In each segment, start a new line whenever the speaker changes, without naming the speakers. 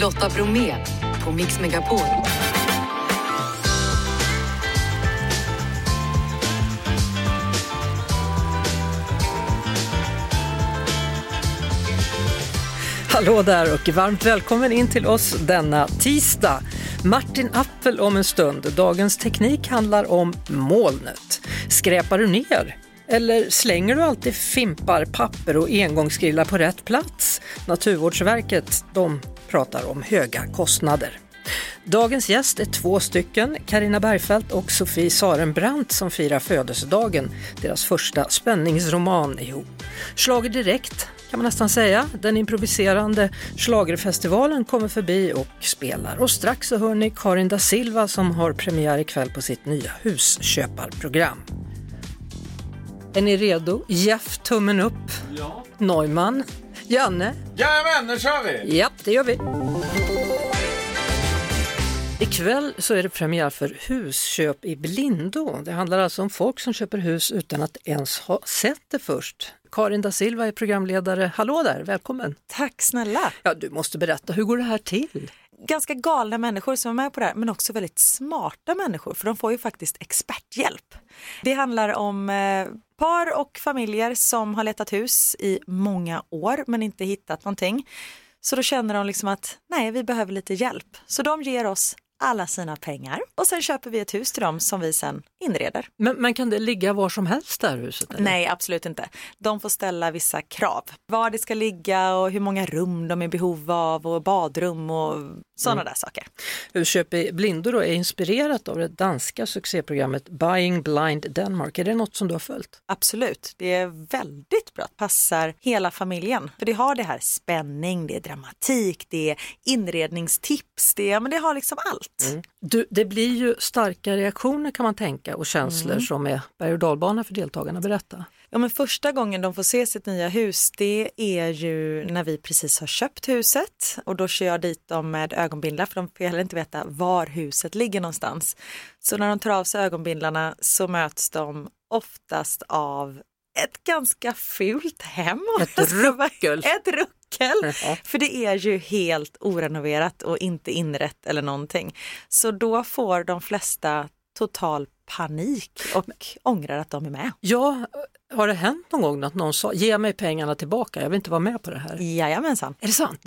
Lotta Bromé på Mix Megapol.
Hallå där och varmt välkommen in till oss denna tisdag. Martin Appel om en stund. Dagens teknik handlar om molnet. Skräpar du ner? Eller slänger du alltid fimpar, papper och engångsgrillar på rätt plats? Naturvårdsverket, de pratar om höga kostnader. Dagens gäst är två stycken, Karina Bergfeldt och Sofie Sarenbrant som firar födelsedagen, deras första spänningsroman ihop. Slager direkt kan man nästan säga. Den improviserande slagerfestivalen kommer förbi och spelar. Och strax så hör ni Karin da Silva som har premiär ikväll på sitt nya husköparprogram. Är ni redo? Jeff, tummen upp.
Ja.
Neumann. Janne.
Jajamän, nu kör vi!
Ja, det gör vi. Ikväll så är det premiär för husköp i blindo. Det handlar alltså om folk som köper hus utan att ens ha sett det först. Karin da Silva är programledare. Hallå där, välkommen!
Tack snälla!
Ja, du måste berätta, hur går det här till?
Ganska galna människor som är med på det här, men också väldigt smarta människor, för de får ju faktiskt experthjälp. Det handlar om eh, par och familjer som har letat hus i många år men inte hittat någonting. Så då känner de liksom att nej, vi behöver lite hjälp. Så de ger oss alla sina pengar och sen köper vi ett hus till dem som vi sen inreder.
Men, men kan det ligga var som helst det här huset? Eller?
Nej, absolut inte. De får ställa vissa krav. Var det ska ligga och hur många rum de är i behov av och badrum och sådana där saker.
Husköp i blindo då är inspirerat av det danska succéprogrammet Buying Blind Denmark. Är det något som du har följt?
Absolut, det är väldigt bra. Passar hela familjen. För det har det här spänning, det är dramatik, det är inredningstips, det, är, men det har liksom allt.
Mm. Du, det blir ju starka reaktioner kan man tänka och känslor
Mm.
som är berg och dalbana för deltagarna. Berätta.
Ja, men första gången de får se sitt nya hus det är ju när vi precis har köpt huset och då kör jag dit dem med ögonbindlar för de får heller inte veta var huset ligger någonstans. Så när de tar av sig ögonbindlarna så möts de oftast av ett ganska fult hem.
Ett ruckel.
Ett ruckel. För det är ju helt orenoverat och inte inrätt eller någonting. Så då får de flesta total panik och ångrar att de är med.
Ja, har det hänt någon gång att någon sa ge mig pengarna tillbaka, jag vill inte vara med på det här?
Jajamensan.
Är det sant?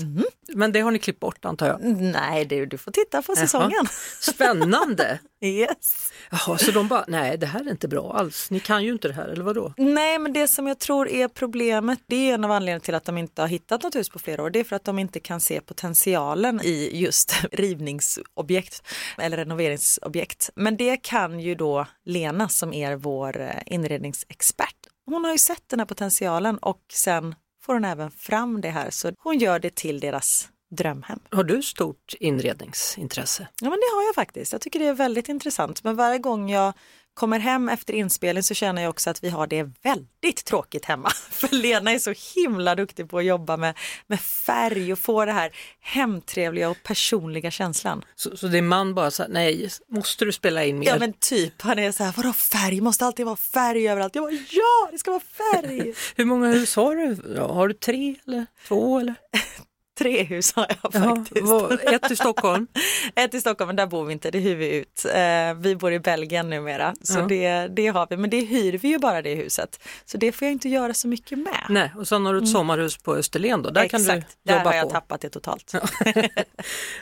Men det har ni klippt bort antar jag?
Nej, du, du får titta på säsongen.
Spännande!
Yes.
Jaha, så de bara, nej det här är inte bra alls, ni kan ju inte det här, eller vadå?
Nej, men det som jag tror är problemet, det är en av anledningarna till att de inte har hittat något hus på flera år. Det är för att de inte kan se potentialen i just rivningsobjekt eller renoveringsobjekt. Men det kan ju då Lena som är vår eh, inredningsexpert. Hon har ju sett den här potentialen och sen får hon även fram det här så hon gör det till deras drömhem.
Har du stort inredningsintresse?
Ja men det har jag faktiskt. Jag tycker det är väldigt intressant. Men varje gång jag kommer hem efter inspelning så känner jag också att vi har det väldigt tråkigt hemma. För Lena är så himla duktig på att jobba med, med färg och få det här hemtrevliga och personliga känslan.
Så, så din man bara så här, nej, måste du spela in mer?
Ja men typ, han är så här, vadå färg, måste alltid vara färg överallt. Jag bara, ja det ska vara färg.
Hur många hus har du? Har du tre eller två? Eller?
Tre hus har jag
Jaha,
faktiskt.
vad- ett i Stockholm?
Ett i Stockholm, men där bor vi inte, det hyr vi ut. Eh, vi bor i Belgien numera, så
Ja.
det, det har vi. Men det hyr vi ju bara det huset. Så det får jag inte göra så mycket med.
Nej, och sen har du ett sommarhus på Österlen då, där kan
Mm. Exakt,
du
där
jobba
har jag
på.
tappat det totalt.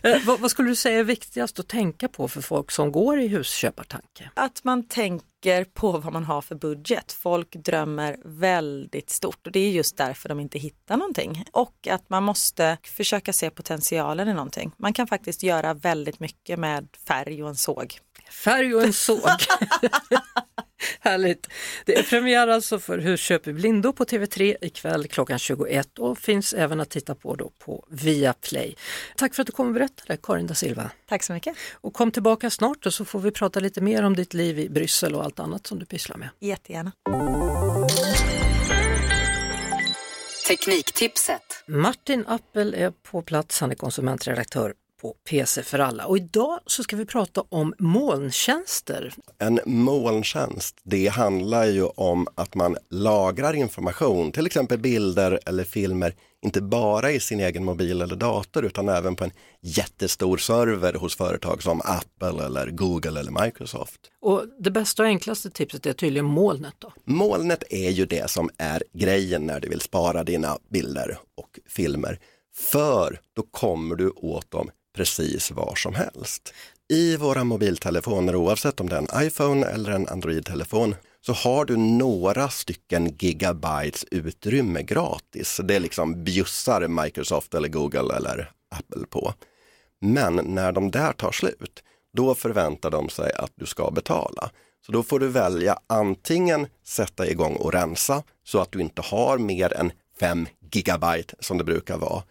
Eh, vad, vad skulle du säga är viktigast att tänka på för folk som går i husköpartanke?
Att man tänker på vad man har för budget. Folk drömmer väldigt stort och det är just därför de inte hittar någonting. Och att man måste försöka se potentialen i någonting. Man kan faktiskt göra väldigt mycket med färg och en såg.
Färg och en såg. Härligt. Det är premiär alltså för Husköp i blindo på TV3 ikväll klockan 21 och finns även att titta på då på Viaplay. Tack för att du kom och berättade Karin da Silva.
Tack så mycket.
Och kom tillbaka snart och så får vi prata lite mer om ditt liv i Bryssel och allt annat som du pysslar med.
Jättegärna.
Tekniktipset.
Martin Appel är på plats, han är konsumentredaktör på PC för alla. Och idag så ska vi prata om molntjänster.
En molntjänst, det handlar ju om att man lagrar information, till exempel bilder eller filmer, inte bara i sin egen mobil eller dator utan även på en jättestor server hos företag som Apple eller Google eller Microsoft.
Och det bästa och enklaste tipset är tydligen molnet då?
Molnet är ju det som är grejen när du vill spara dina bilder och filmer. För då kommer du åt dem precis var som helst. I våra mobiltelefoner, oavsett om det är en iPhone eller en Android-telefon, så har du några stycken gigabytes utrymme gratis. Det är liksom bjussar Microsoft eller Google eller Apple på. Men när de där tar slut, då förväntar de sig att du ska betala. Så då får du välja antingen sätta igång och rensa så att du inte har mer än 5 gigabyte som det brukar vara.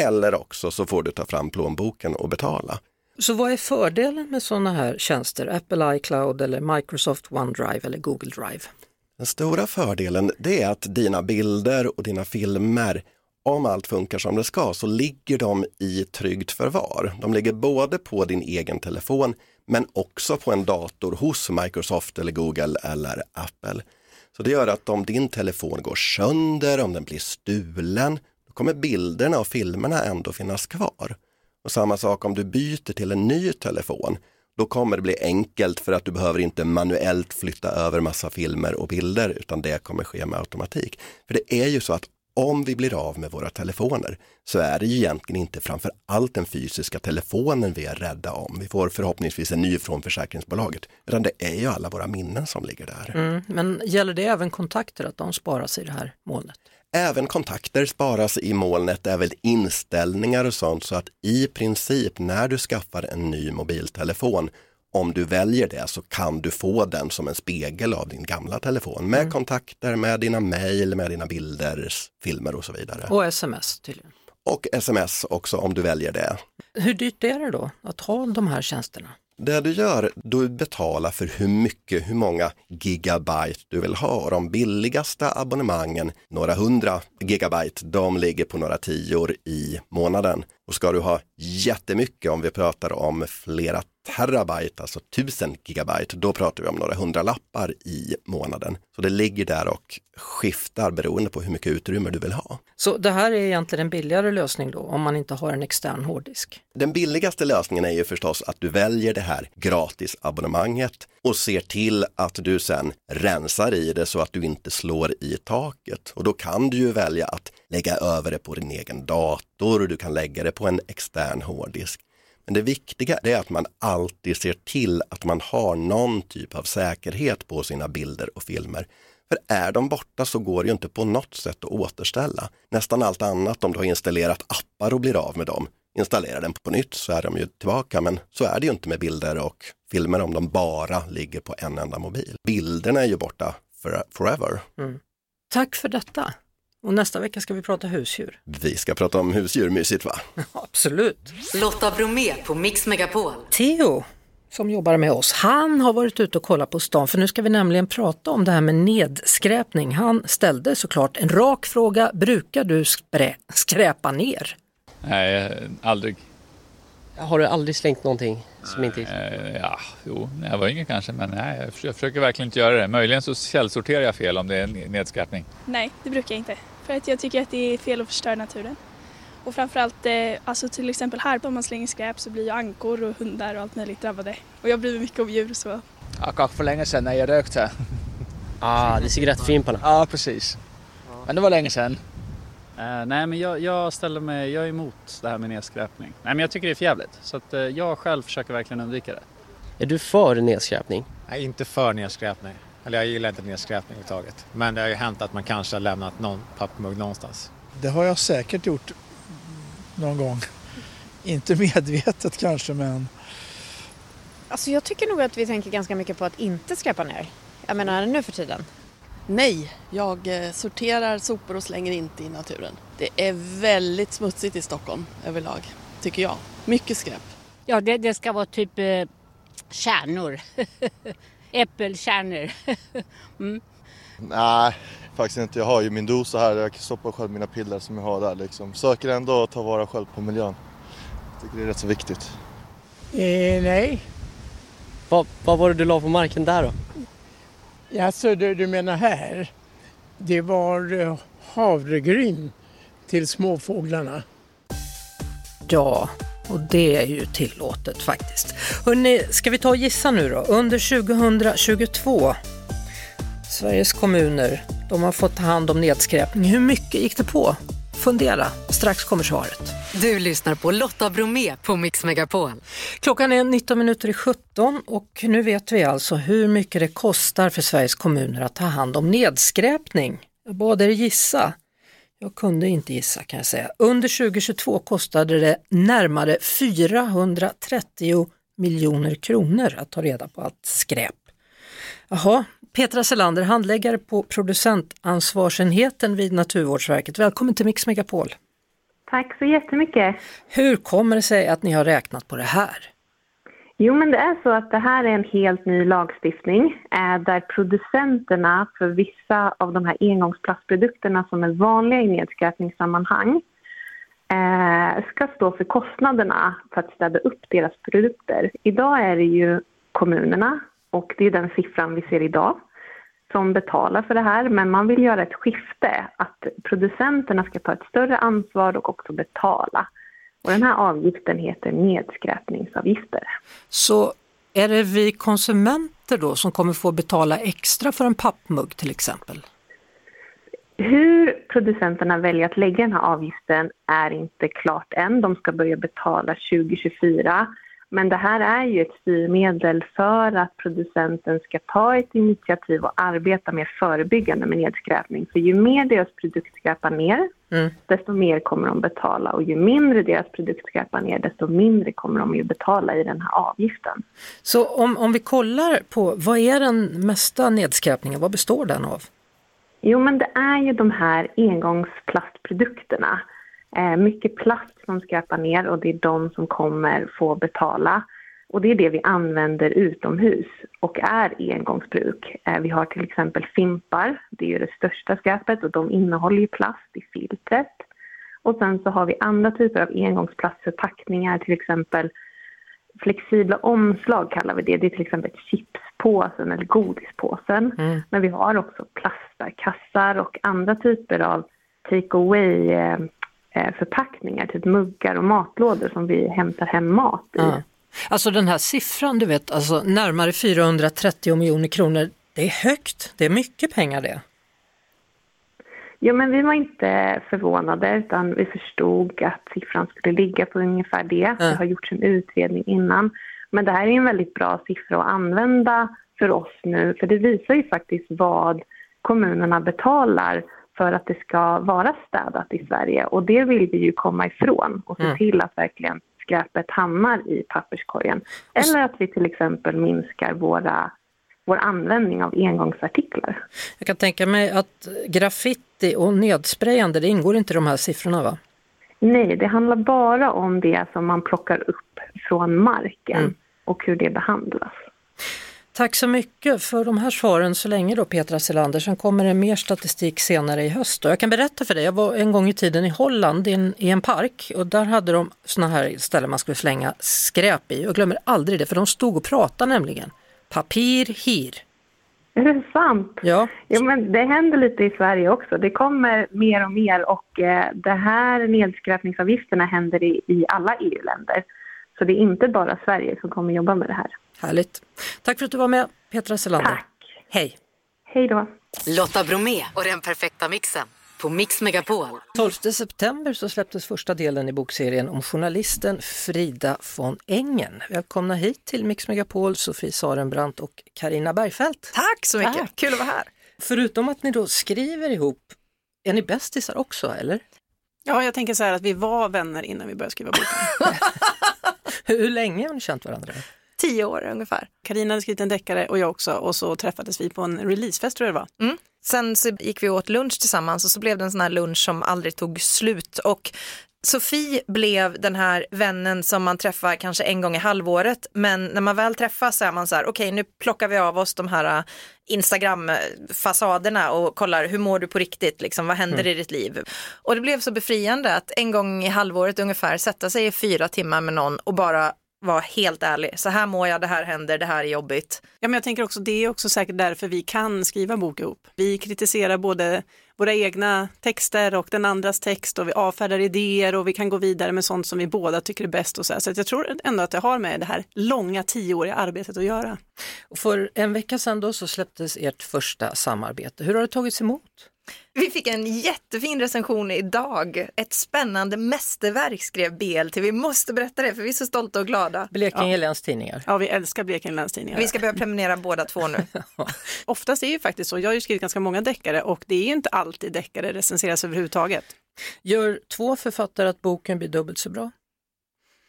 Eller också så får du ta fram plånboken och betala.
Så vad är fördelen med sådana här tjänster? Apple iCloud eller Microsoft OneDrive eller Google Drive?
Den stora fördelen det är att dina bilder och dina filmer, om allt funkar som det ska, så ligger de i tryggt förvar. De ligger både på din egen telefon men också på en dator hos Microsoft eller Google eller Apple. Så det gör att om din telefon går sönder, om den blir stulen, kommer bilderna och filmerna ändå finnas kvar. Och samma sak om du byter till en ny telefon. Då kommer det bli enkelt för att du behöver inte manuellt flytta över massa filmer och bilder utan det kommer ske med automatik. För det är ju så att om vi blir av med våra telefoner så är det ju egentligen inte framför allt den fysiska telefonen vi är rädda om. Vi får förhoppningsvis en ny från försäkringsbolaget. Utan det är ju alla våra minnen som ligger där.
Mm, men gäller det även kontakter, att de sparas i det här molnet?
Även kontakter sparas i molnet, även inställningar och sånt så att i princip när du skaffar en ny mobiltelefon om du väljer det så kan du få den som en spegel av din gamla telefon med mm. kontakter, med dina mejl, med dina bilder, filmer och så vidare.
Och sms tydligen.
Och sms också om du väljer det.
Hur dyrt är det då att ha de här tjänsterna?
Det du gör, du betalar för hur mycket, hur många gigabyte du vill ha. Och de billigaste abonnemangen, några hundra gigabyte, de ligger på några tior i månaden. Och ska du ha jättemycket, om vi pratar om flera terabyte, alltså tusen gigabyte, då pratar vi om några hundra lappar i månaden. Så det ligger där och skiftar beroende på hur mycket utrymme du vill ha.
Så det här är egentligen en billigare lösning då, om man inte har en extern hårddisk?
Den billigaste lösningen är ju förstås att du väljer det här gratisabonnemanget och ser till att du sen rensar i det så att du inte slår i taket. Och då kan du ju välja att lägga över det på din egen dator, och du kan lägga det på en extern hårddisk. Men det viktiga är att man alltid ser till att man har någon typ av säkerhet på sina bilder och filmer. För är de borta så går det ju inte på något sätt att återställa. Nästan allt annat om du har installerat appar och blir av med dem. Installera den på nytt så är de ju tillbaka men så är det ju inte med bilder och filmer om de bara ligger på en enda mobil. Bilderna är ju borta for, forever. Mm.
Tack för detta. Och nästa vecka ska vi prata husdjur.
Vi ska prata om husdjur, mysigt va?
Absolut.
Lotta Bromé på Mix Megapol.
Theo som jobbar med oss, han har varit ute och kollat på stan för nu ska vi nämligen prata om det här med nedskräpning. Han ställde såklart en rak fråga, brukar du skräpa ner?
Nej, aldrig.
Har du aldrig slängt någonting som inte...
Ja, jo, när jag var yngre kanske, men nej, jag försöker verkligen inte göra det. Möjligen så källsorterar jag fel om det är nedskräpning.
Nej, det brukar jag inte. För att jag tycker att det är fel att förstöra naturen. Och framförallt, eh, alltså till exempel här, om man slänger skräp så blir ju ankor och hundar och allt möjligt drabbade. Och jag bryr mig mycket om djur så.
Ja, kanske för länge sedan när jag rökte.
Ah, det är cigarettfimparna.
Ja, precis. Men det var länge sedan.
Uh, nej men jag, jag, ställer mig, jag är emot det här med nedskräpning. Nej men jag tycker det är förjävligt. Så att uh, jag själv försöker verkligen undvika det.
Är du för nedskräpning?
Nej, inte för nedskräpning. Eller jag gillar inte nedskräpning överhuvudtaget. Men det har ju hänt att man kanske har lämnat någon pappmugg någonstans.
Det har jag säkert gjort någon gång. Inte medvetet kanske men...
Alltså jag tycker nog att vi tänker ganska mycket på att inte skräpa ner. Jag menar nu för tiden.
Nej, jag eh, sorterar sopor och slänger inte i naturen. Det är väldigt smutsigt i Stockholm överlag, tycker jag. Mycket skräp.
Ja, det, det ska vara typ eh, kärnor. Äppelkärnor.
mm. Nej, faktiskt inte. Jag har ju min dosa här jag stoppar själv mina piller som jag har där liksom. Söker ändå ta vara själv på miljön. tycker det är rätt så viktigt.
Eh, nej.
Vad, vad var det du la på marken där då?
Alltså, du, du menar här? Det var eh, havregryn till småfåglarna.
Ja, och det är ju tillåtet faktiskt. Hörrni, ska vi ta och gissa nu då? Under 2022, Sveriges kommuner, de har fått ta hand om nedskräpning. Hur mycket gick det på? Fundera, strax kommer svaret.
Du lyssnar på Lotta Bromé på Mix Megapol.
Klockan är 19 minuter i 17 och nu vet vi alltså hur mycket det kostar för Sveriges kommuner att ta hand om nedskräpning. Jag bad er gissa. Jag kunde inte gissa kan jag säga. Under 2022 kostade det närmare 430 miljoner kronor att ta reda på allt skräp. Jaha, Petra Selander, handläggare på producentansvarsenheten vid Naturvårdsverket. Välkommen till Mix Megapol.
Tack så jättemycket.
Hur kommer det sig att ni har räknat på det här?
Jo, men det är så att det här är en helt ny lagstiftning eh, där producenterna för vissa av de här engångsplastprodukterna som är vanliga i nedskräpningssammanhang eh, ska stå för kostnaderna för att städa upp deras produkter. Idag är det ju kommunerna och det är den siffran vi ser idag som betalar för det här, men man vill göra ett skifte att producenterna ska ta ett större ansvar och också betala. Och den här avgiften heter nedskräpningsavgifter.
Så är det vi konsumenter då som kommer få betala extra för en pappmugg till exempel?
Hur producenterna väljer att lägga den här avgiften är inte klart än. De ska börja betala 2024. Men det här är ju ett styrmedel för att producenten ska ta ett initiativ och arbeta mer förebyggande med nedskräpning. För ju mer deras produkt skräpar ner,
Mm.
desto mer kommer de betala. Och ju mindre deras produkt skräpar ner, desto mindre kommer de ju betala i den här avgiften.
Så om, om vi kollar på vad är den mesta nedskräpningen, vad består den av?
Jo, men det är ju de här engångsplastprodukterna. Eh, mycket plast som skräpar ner och det är de som kommer få betala. Och det är det vi använder utomhus och är engångsbruk. Eh, vi har till exempel fimpar, det är ju det största skräpet och de innehåller ju plast i filtret. Och sen så har vi andra typer av engångsplastförpackningar, till exempel flexibla omslag kallar vi det. Det är till exempel chipspåsen eller godispåsen.
Mm.
Men vi har också plastbärkassar och andra typer av take away eh, förpackningar, typ muggar och matlådor som vi hämtar hem mat i.
Ja. Alltså den här siffran, du vet, alltså närmare 430 miljoner kronor, det är högt, det är mycket pengar det.
Ja, men vi var inte förvånade utan vi förstod att siffran skulle ligga på ungefär det. Det har gjorts en utredning innan. Men det här är en väldigt bra siffra att använda för oss nu för det visar ju faktiskt vad kommunerna betalar för att det ska vara städat i Sverige och det vill vi ju komma ifrån och se
Mm.
till att verkligen skräpet hamnar i papperskorgen. Eller att vi till exempel minskar våra, vår användning av engångsartiklar.
Jag kan tänka mig att graffiti och nedsprayande, det ingår inte i de här siffrorna va?
Nej, det handlar bara om det som man plockar upp från marken
Mm.
och hur det behandlas.
Tack så mycket för de här svaren så länge då Petra Selander. Sen kommer det mer statistik senare i höst. Och jag kan berätta för dig, jag var en gång i tiden i Holland i en, i en park och där hade de såna här ställen man skulle slänga skräp i. Jag glömmer aldrig det för de stod och pratade nämligen. Papir hir.
Är det sant?
Ja.
Jo, men det händer lite i Sverige också. Det kommer mer och mer och eh, det här nedskräpningsavgifterna händer i, i alla EU-länder. Så det är inte bara Sverige som kommer jobba med det här.
Härligt. Tack för att du var med Petra Selander.
Tack.
Hej.
Hej då.
Lotta Bromé och den perfekta mixen på Mix Megapol.
12 september så släpptes första delen i bokserien om journalisten Frida von Engen. Välkomna hit till Mix Megapol, Sofie Sarenbrant och Karina Bergfeldt.
Tack så mycket,
Tack.
kul att vara här.
Förutom att ni då skriver ihop, är ni bästisar också eller?
Ja, jag tänker så här att vi var vänner innan vi började skriva boken.
Hur länge har ni känt varandra?
Tio år ungefär. Karina hade skrivit en deckare och jag också och så träffades vi på en releasefest tror jag det var.
Mm. Sen så gick vi åt lunch tillsammans och så blev det en sån här lunch som aldrig tog slut och
Sofie blev den här vännen som man träffar kanske en gång i halvåret, men när man väl träffas så är man så här, okej okay, nu plockar vi av oss de här äh, Instagram-fasaderna och kollar hur mår du på riktigt, liksom, vad händer mm. i ditt liv? Och det blev så befriande att en gång i halvåret ungefär sätta sig i fyra timmar med någon och bara vara helt ärlig. Så här mår jag, det här händer, det här är jobbigt.
Ja, men jag tänker också det är också säkert därför vi kan skriva bok ihop. Vi kritiserar både våra egna texter och den andras text och vi avfärdar idéer och vi kan gå vidare med sånt som vi båda tycker är bäst och så. Här. Så jag tror ändå att det har med det här långa tioåriga arbetet att göra.
För en vecka sedan då så släpptes ert första samarbete. Hur har det tagits emot?
Vi fick en jättefin recension idag. Ett spännande mästerverk skrev BLT. Vi måste berätta det för vi är så stolta och glada.
Blekinge ja. Läns Tidningar.
Ja, vi älskar Blekinge Läns Tidningar.
Vi ska börja prenumerera båda två nu.
Oftast är det ju faktiskt så. Jag har ju skrivit ganska många deckare och det är ju inte alltid deckare recenseras överhuvudtaget.
Gör två författare att boken blir dubbelt så bra?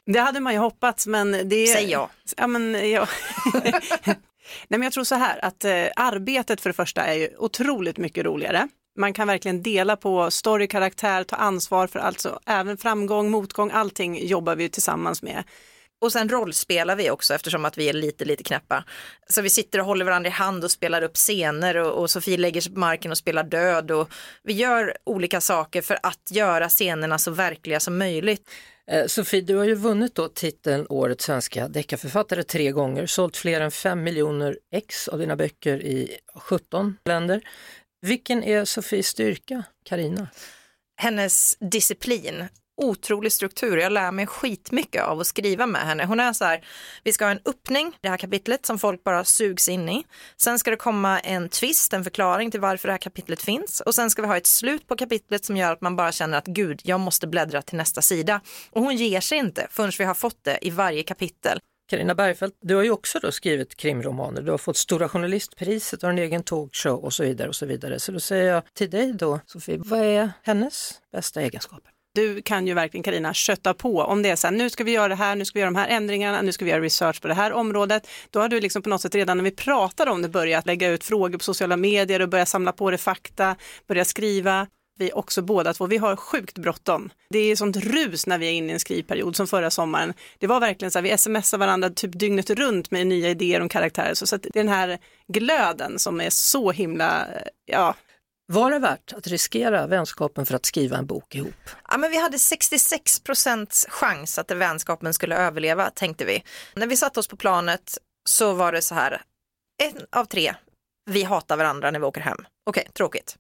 Det hade man ju hoppats men det...
Säg ja.
ja, men, ja. Nej, men jag tror så här att eh, arbetet för det första är ju otroligt mycket roligare. Man kan verkligen dela på story, karaktär, ta ansvar för alltså även framgång, motgång, allting jobbar vi tillsammans med.
Och sen rollspelar vi också eftersom att vi är lite, lite knäppa. Så vi sitter och håller varandra i hand och spelar upp scener och, och Sofie lägger sig på marken och spelar död och vi gör olika saker för att göra scenerna så verkliga som möjligt.
Eh, Sofie, du har ju vunnit då titeln Årets svenska deckarförfattare tre gånger, sålt fler än fem miljoner ex av dina böcker i 17 länder. Vilken är Sofies styrka, Karina?
Hennes disciplin otrolig struktur. Jag lär mig skitmycket av att skriva med henne. Hon är så här, vi ska ha en öppning, det här kapitlet som folk bara sugs in i. Sen ska det komma en twist, en förklaring till varför det här kapitlet finns. Och sen ska vi ha ett slut på kapitlet som gör att man bara känner att gud, jag måste bläddra till nästa sida. Och hon ger sig inte förrän vi har fått det i varje kapitel.
Carina Bergfeldt, du har ju också då skrivit krimromaner, du har fått Stora Journalistpriset, du har en egen talkshow och så vidare och så vidare. Så då säger jag till dig då, Sofie, vad är hennes bästa egenskaper?
Du kan ju verkligen Karina kötta på om det är så här, nu ska vi göra det här, nu ska vi göra de här ändringarna, nu ska vi göra research på det här området. Då har du liksom på något sätt redan när vi pratar om det börjat lägga ut frågor på sociala medier och börja samla på dig fakta, börja skriva vi också båda två, vi har sjukt bråttom. Det är sånt rus när vi är inne i en skrivperiod som förra sommaren. Det var verkligen så här, vi smsar varandra typ dygnet runt med nya idéer om karaktärer. Så, så det är den här glöden som är så himla, ja,
var det värt att riskera vänskapen för att skriva en bok ihop?
Ja, men vi hade 66 procents chans att vänskapen skulle överleva, tänkte vi. När vi satte oss på planet så var det så här, en av tre, vi hatar varandra när vi åker hem. Okej, okay, tråkigt.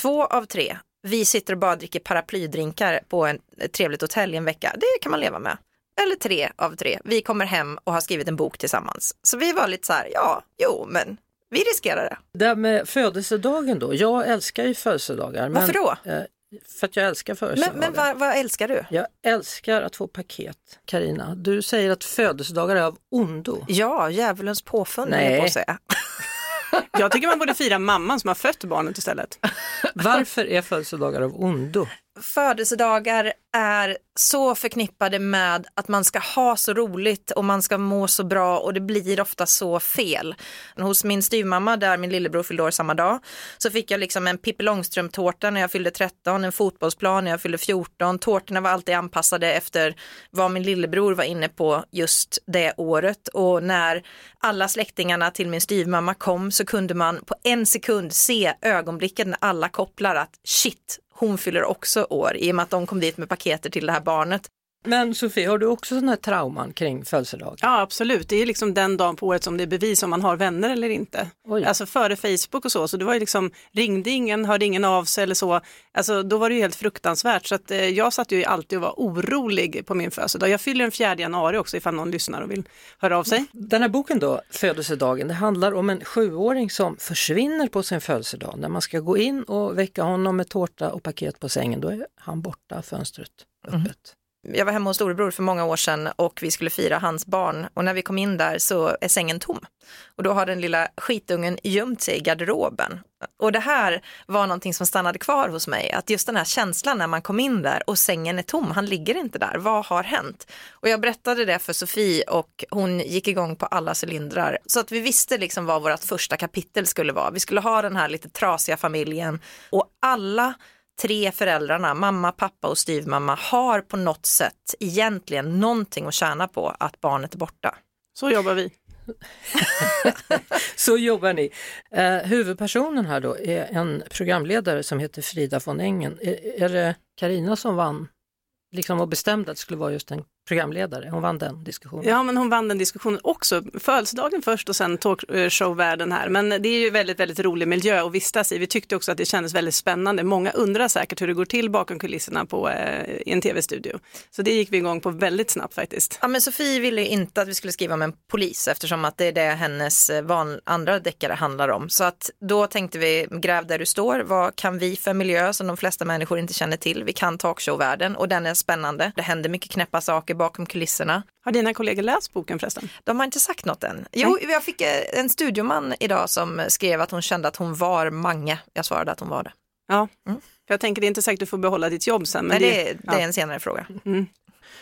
Två av tre, vi sitter och bara dricker paraplydrinkar på en, ett trevligt hotell i en vecka. Det kan man leva med. Eller tre av tre, vi kommer hem och har skrivit en bok tillsammans. Så vi var lite så här, ja, jo, men vi riskerar det.
Det här med födelsedagen då, jag älskar ju födelsedagar.
Varför då?
Eh, för att jag älskar födelsedagar.
Men, men vad, vad, älskar du?
Jag älskar att få paket. Karina, du säger att födelsedagar är av ondo.
Ja, djävulens påfund Nej. på att säga.
Jag tycker man borde fira mamman som har fött barnet istället.
Varför är födelsedagar av ondo?
Födelsedagar är så förknippade med att man ska ha så roligt och man ska må så bra och det blir ofta så fel. Hos min styvmamma där min lillebror fyllde år samma dag så fick jag liksom en Pippi Långstrump-tårta när jag fyllde 13, en fotbollsplan när jag fyllde 14. Tårtorna var alltid anpassade efter vad min lillebror var inne på just det året och när alla släktingarna till min styvmamma kom så kunde man på en sekund se ögonblicket när alla kopplar att shit, hon fyller också år i och med att de kom dit med paketer till det här barnet.
Men Sofie, har du också sådana här trauman kring födelsedag?
Ja absolut, det är liksom den dagen på året som det är bevis om man har vänner eller inte. Oj. Alltså före Facebook och så, så det var ju liksom, ringde ingen, hörde ingen av sig eller så. Alltså då var det ju helt fruktansvärt så att eh, jag satt ju alltid och var orolig på min födelsedag. Jag fyller den 4 januari också ifall någon lyssnar och vill höra av sig.
Den här boken då, Födelsedagen, det handlar om en sjuåring som försvinner på sin födelsedag. När man ska gå in och väcka honom med tårta och paket på sängen, då är han borta, fönstret öppet. Mm
jag var hemma hos storebror för många år sedan och vi skulle fira hans barn och när vi kom in där så är sängen tom. Och då har den lilla skitungen gömt sig i garderoben. Och det här var någonting som stannade kvar hos mig, att just den här känslan när man kom in där och sängen är tom, han ligger inte där, vad har hänt? Och jag berättade det för Sofie och hon gick igång på alla cylindrar. Så att vi visste liksom vad vårt första kapitel skulle vara. Vi skulle ha den här lite trasiga familjen och alla tre föräldrarna, mamma, pappa och styvmamma, har på något sätt egentligen någonting att tjäna på att barnet är borta.
Så jobbar vi.
Så jobbar ni. Eh, huvudpersonen här då är en programledare som heter Frida von Engen. Är, är det Karina som vann liksom och bestämde att det skulle vara just en programledare? Hon vann den diskussionen.
Ja, men hon vann den diskussionen också. Födelsedagen först och sen talkshowvärlden här. Men det är ju väldigt, väldigt rolig miljö att vistas i. Vi tyckte också att det kändes väldigt spännande. Många undrar säkert hur det går till bakom kulisserna på eh, i en tv-studio. Så det gick vi igång på väldigt snabbt faktiskt.
Ja, men Sofie ville ju inte att vi skulle skriva om en polis eftersom att det är det hennes eh, van, andra deckare handlar om. Så att då tänkte vi, gräv där du står, vad kan vi för miljö som de flesta människor inte känner till? Vi kan talkshowvärlden och den är spännande. Det händer mycket knäppa saker bakom kulisserna.
Har dina kollegor läst boken förresten?
De har inte sagt något än. Jo, jag fick eh, en studioman idag som skrev att hon kände att hon var Mange. Jag svarade att hon var det.
Ja, mm. för jag tänker det är inte säkert du får behålla ditt jobb sen.
Men Nej, det, det, det är en senare fråga.
Mm.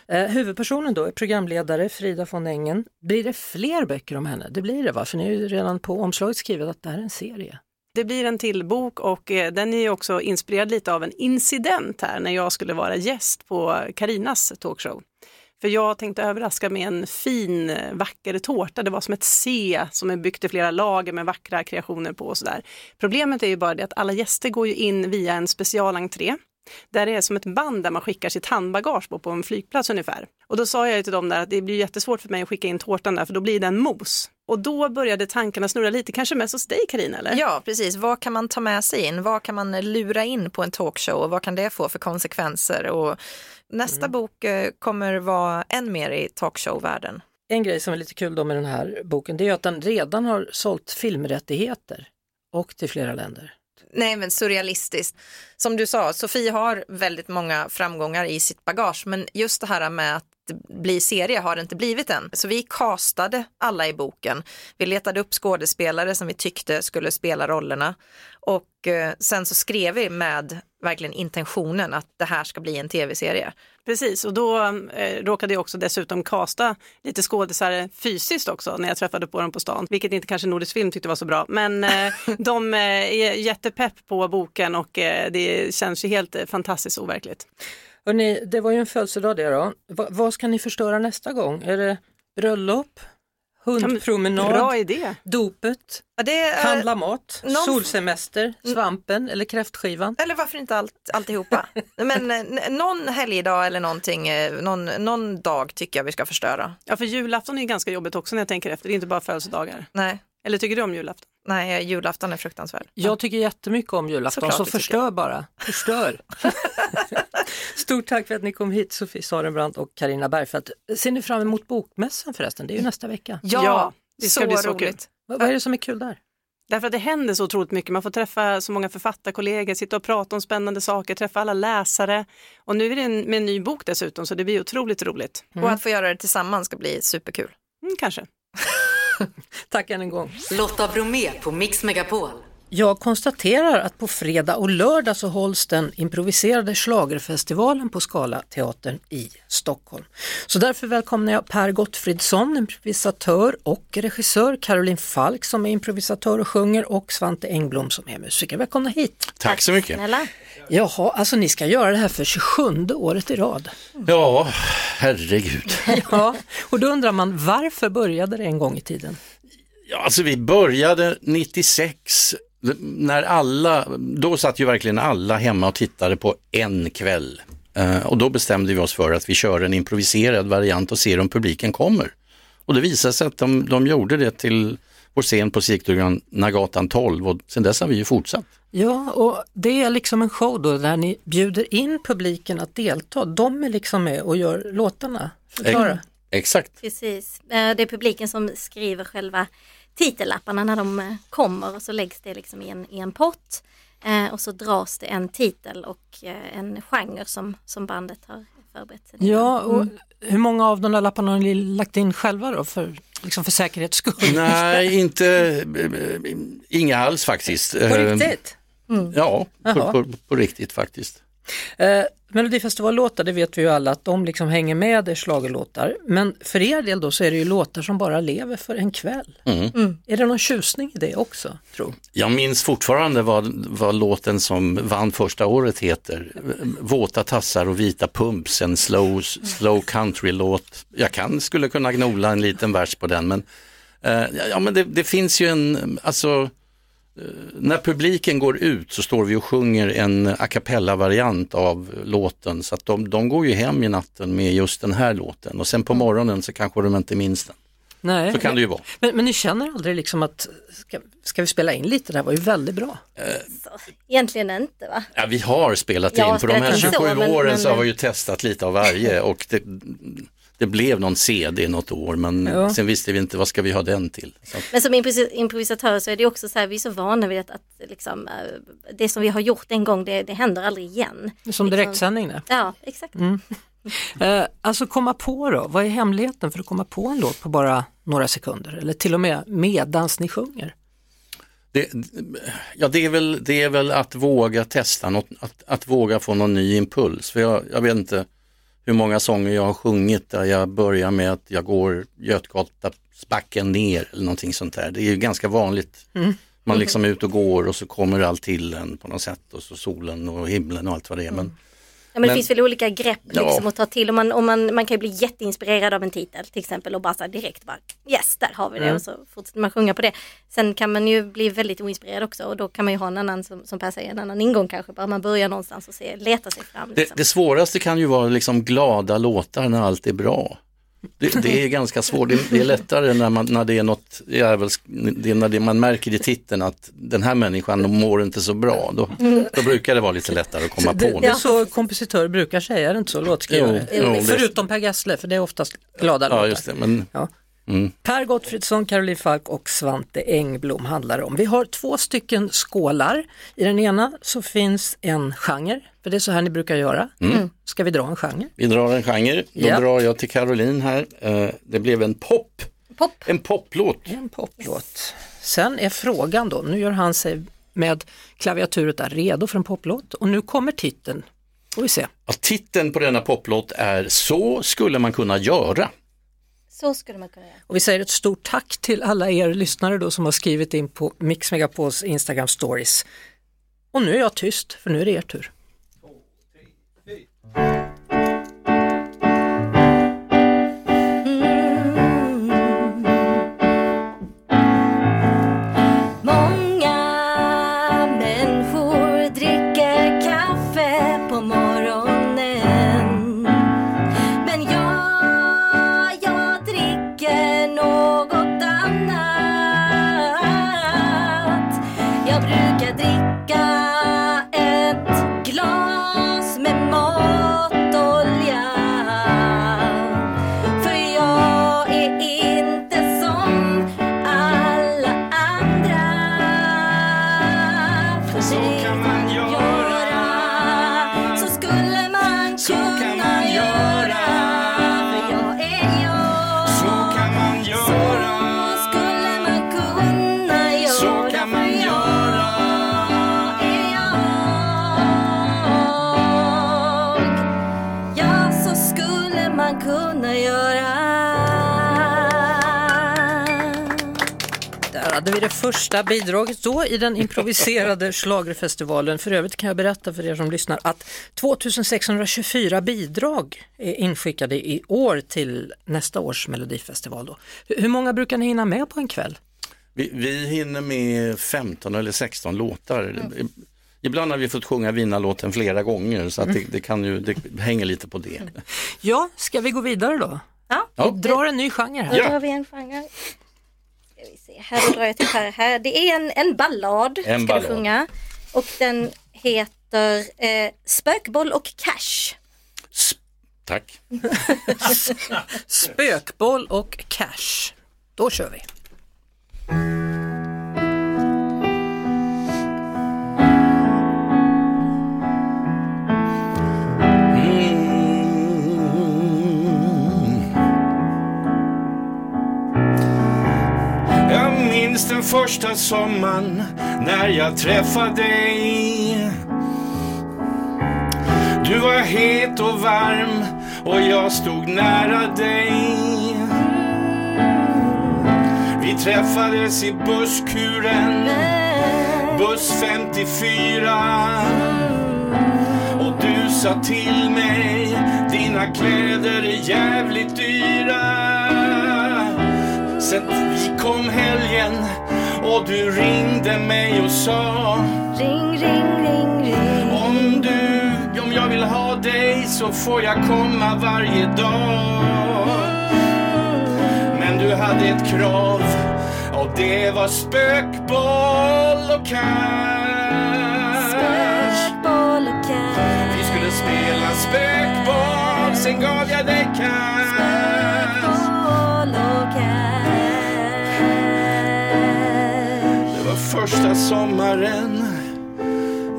Eh, huvudpersonen då är programledare Frida von Engen. Blir det fler böcker om henne? Det blir det va? För ni är ju redan på omslaget skrivet att det här är en serie.
Det blir en till bok och eh, den är också inspirerad lite av en incident här när jag skulle vara gäst på Karinas talkshow. För jag tänkte överraska med en fin, eh, vacker tårta. Det var som ett C som är byggt i flera lager med vackra kreationer på och sådär. Problemet är ju bara det att alla gäster går ju in via en specialentré. Där det är som ett band där man skickar sitt handbagage på, på en flygplats ungefär. Och då sa jag till dem där att det blir jättesvårt för mig att skicka in tårtan där för då blir den mos. Och då började tankarna snurra lite, kanske mest hos dig Karina eller?
Ja, precis. Vad kan man ta med sig in? Vad kan man lura in på en talkshow och vad kan det få för konsekvenser? Och nästa mm. bok eh, kommer vara än mer i talkshowvärlden.
En grej som är lite kul då med den här boken det är att den redan har sålt filmrättigheter och till flera länder.
Nej men surrealistiskt. Som du sa, Sofie har väldigt många framgångar i sitt bagage men just det här med att bli serie har det inte blivit än. Så vi castade alla i boken. Vi letade upp skådespelare som vi tyckte skulle spela rollerna och eh, sen så skrev vi med verkligen intentionen att det här ska bli en tv-serie.
Precis, och då eh, råkade jag också dessutom kasta lite skådisar fysiskt också när jag träffade på dem på stan, vilket inte kanske Nordisk Film tyckte var så bra. Men eh, de eh, är jättepepp på boken och eh, det känns ju helt eh, fantastiskt overkligt.
Hörrni, det var ju en födelsedag det då. Va, vad ska ni förstöra nästa gång? Är det bröllop? Hundpromenad,
Bra idé.
dopet,
ja, är,
handla mat, någon... solsemester, svampen eller kräftskivan.
Eller varför inte allt, alltihopa. Men någon helgdag eller någonting, eh, någon, någon dag tycker jag vi ska förstöra.
Ja för julafton är ganska jobbigt också när jag tänker efter, det är inte bara födelsedagar.
Nej.
Eller tycker du om julafton?
Nej, julafton är fruktansvärd.
Jag tycker jättemycket om julafton, Såklart så förstör bara. Förstör. Stort tack för att ni kom hit Sofie Sarenbrant och Karina Bergfeldt. Ser ni fram emot Bokmässan förresten? Det är ju nästa vecka.
Ja, ja det ska så bli så roligt. Kul.
Vad är det som är kul där?
Därför att det händer så otroligt mycket. Man får träffa så många författarkollegor, sitta och prata om spännande saker, träffa alla läsare. Och nu är det med en ny bok dessutom så det blir otroligt roligt.
Mm. Och att få göra det tillsammans ska bli superkul.
Mm, kanske.
Tack än en gång.
Lotta Bromé på Mix Megapol.
Jag konstaterar att på fredag och lördag så hålls den improviserade slagerfestivalen på Skala teatern i Stockholm. Så därför välkomnar jag Per Gottfridsson, improvisatör och regissör, Caroline Falk som är improvisatör och sjunger och Svante Engblom som är musiker. Välkomna hit!
Tack så mycket!
Snälla.
Jaha, alltså ni ska göra det här för 27 året i rad.
Ja, herregud.
ja, och då undrar man varför började det en gång i tiden?
Ja, alltså vi började 96 när alla, då satt ju verkligen alla hemma och tittade på en kväll. Uh, och då bestämde vi oss för att vi kör en improviserad variant och ser om publiken kommer. Och det visade sig att de, de gjorde det till vår scen på Sigtuna 12 och sen dess har vi ju fortsatt.
Ja, och det är liksom en show då där ni bjuder in publiken att delta. De är liksom med och gör låtarna. Förklara.
Exakt.
Precis, eh, det är publiken som skriver själva titellapparna när de eh, kommer och så läggs det liksom i en, i en pott eh, och så dras det en titel och eh, en genre som, som bandet har förberett sig
Ja, och mm. hur många av de där lapparna har ni lagt in själva då för, liksom för säkerhets skull?
Nej, inte, inga alls faktiskt.
På riktigt?
Mm. Ja, på, på, på, riktigt faktiskt.
Eh, Melodifestivallåtar, det vet vi ju alla att de liksom hänger med är schlagerlåtar. Men för er del då så är det ju låtar som bara lever för en kväll.
Mm.
Är det någon tjusning i det också, tro?
Jag minns fortfarande vad, vad låten som vann första året heter. Våta tassar och vita pumps, en slow, slow country-låt. Jag kan, skulle kunna gnola en liten vers på den men, eh, ja, men det, det finns ju en, alltså när publiken går ut så står vi och sjunger en a cappella-variant av låten så att de, de går ju hem i natten med just den här låten och sen på morgonen så kanske de inte minns den.
Nej.
Så kan det ju vara.
Men, men ni känner aldrig liksom att, ska, ska vi spela in lite, det här var ju väldigt bra.
Egentligen inte va?
Ja, vi har spelat
Ja,
in. På de här
spelat in
27
så, men-
åren
men-
så har vi ju testat lite av varje och det, det blev någon CD något år men
Ja.
sen visste vi inte vad ska vi ha den till. Så,
Men som improvis- improvisatör så är det också så här, vi är så vana vid att, att liksom, eh, det som vi har gjort en gång, det, det händer aldrig igen.
Som direktsändning det.
Ja, exakt.
Mm. Eh, alltså komma på då, vad är hemligheten för att komma på en låt på bara några sekunder eller till och med medans ni sjunger?
det, ja, det, är väl, det är väl att våga testa något, att, att våga få någon ny impuls. För jag, jag vet inte hur många sånger jag har sjungit där jag börjar med att jag går Götgatabacken ner eller någonting sånt där. Det är ju ganska vanligt.
Mm.
Man liksom är ute och går och så kommer allt till en på något sätt och så solen och himlen och allt vad det är. Men,
Ja, men det
Men-
finns väl olika grepp
Ja.
liksom att ta till. Och man, och man, man kan ju bli jätteinspirerad av en titel till exempel och bara så här direkt bara yes, där har vi det
Mm.
och så fortsätter man sjunga på det. Sen kan man ju bli väldigt oinspirerad också och då kan man ju ha en annan, som, som Per säger, en annan ingång kanske. Bara man börjar någonstans och se, leta sig fram.
det,
Liksom.
det svåraste kan ju vara liksom glada låtar när allt är bra. Det, det är ganska svårt, det, det är lättare när, man, när det är något det är när det, man märker i titeln att den här människan mår inte så bra. Då, då brukar det vara lite lättare att komma
Det,
på
det är så kompositörer brukar säga, är det inte så? Låtskrivare.
Jo, jo, det-
Förutom Per Gessle, för det är oftast glada
Ja,
låtar.
just det. Men,
Ja.
Mm.
Per Gottfridsson, Caroline Falk och Svante Engblom handlar det om. Vi har två stycken skålar. I den ena så finns en genre, för det är så här ni brukar göra.
Mm.
Ska vi dra en genre?
Vi drar en genre, då
Ja.
drar jag till Caroline här. Eh, det blev en pop.
Pop.
En poplåt.
En poplåt. Sen är frågan då, nu gör han sig med klaviaturet där redo för en poplåt och nu kommer titeln. Får vi se.
Ja, titeln på denna poplåt är Så skulle man kunna göra.
Så skulle man kunna göra.
Och vi säger ett stort tack till alla er lyssnare då som har skrivit in på Mix Megapols Instagram stories. Och nu är jag tyst, för nu är det er tur.
Många
hade vi det första bidraget då i den improviserade schlagerfestivalen. För övrigt kan jag berätta för er som lyssnar att 2624 bidrag är inskickade i år till nästa års melodifestival. Då. Hur många brukar ni hinna med på en kväll?
Vi, vi hinner med 15 eller 16 låtar. Ibland har vi fått sjunga vinnarlåten flera gånger så att det, det, kan ju, det hänger lite på det.
Ja, ska vi gå vidare då?
Ja.
Vi drar en ny genre här.
Då drar vi en genre. Ska vi se, här drar jag till här. här. Det är en, en ballad
En
ska
ballad.
vi sjunga. Och den heter eh, Spökboll och cash.
Tack.
Spökboll och cash. Då kör vi.
Första sommaren när jag träffade dig Du var het och varm och jag stod nära dig. Vi träffades i busskuren, buss 54. Och du sa till mig, dina kläder är jävligt dyra. Sen vi kom helgen och du ringde mig och sa
Ring, ring, ring, ring.
Om du, om jag vill ha dig så får jag komma varje dag. Men du hade ett krav och det var spökboll och cash.
Spökboll och cash.
Vi skulle spela spökboll, sen gav jag dig cash.
Spökboll och cash.
Första sommaren,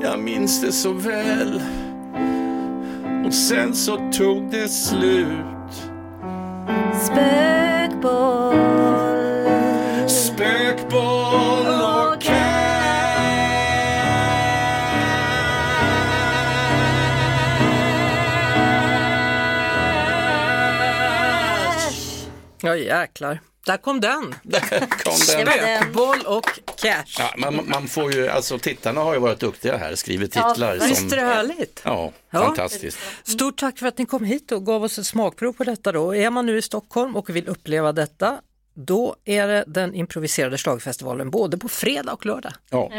jag minns det så väl. Och sen så tog det slut.
Spökboll.
Spökboll och
Ja jäklar, där kom den.
kom den.
Spökboll och cash.
Ja, man, man får ju, alltså tittarna har ju varit duktiga här, skrivit
Ja,
titlar.
visst
som,
är det härligt?
Ja,
Ja.
fantastiskt.
Stort tack för att ni kom hit och gav oss ett smakprov på detta då. Är man nu i Stockholm och vill uppleva detta, då är det den improviserade slagfestivalen både på fredag och lördag.
Ja.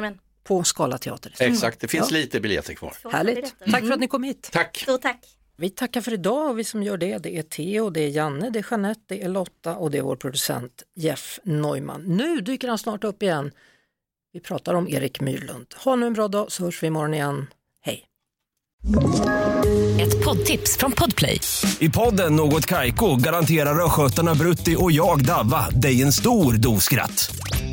På Skala teater.
Exakt, det finns
Ja.
lite biljetter kvar.
Härligt. Tack för att ni kom hit.
Tack.
Stort tack.
Vi tackar för idag och vi som gör det, det är Theo, det är Janne, det är Jeanette, det är Lotta och det är vår producent Jeff Neumann. Nu dyker han snart upp igen. Vi pratar om Erik Myrlund. Ha nu en bra dag så hörs vi imorgon igen. Hej!
Ett poddtips från Podplay.
I podden Något Kaiko garanterar östgötarna Brutti och jag, Davva, dig en stor dos skratt.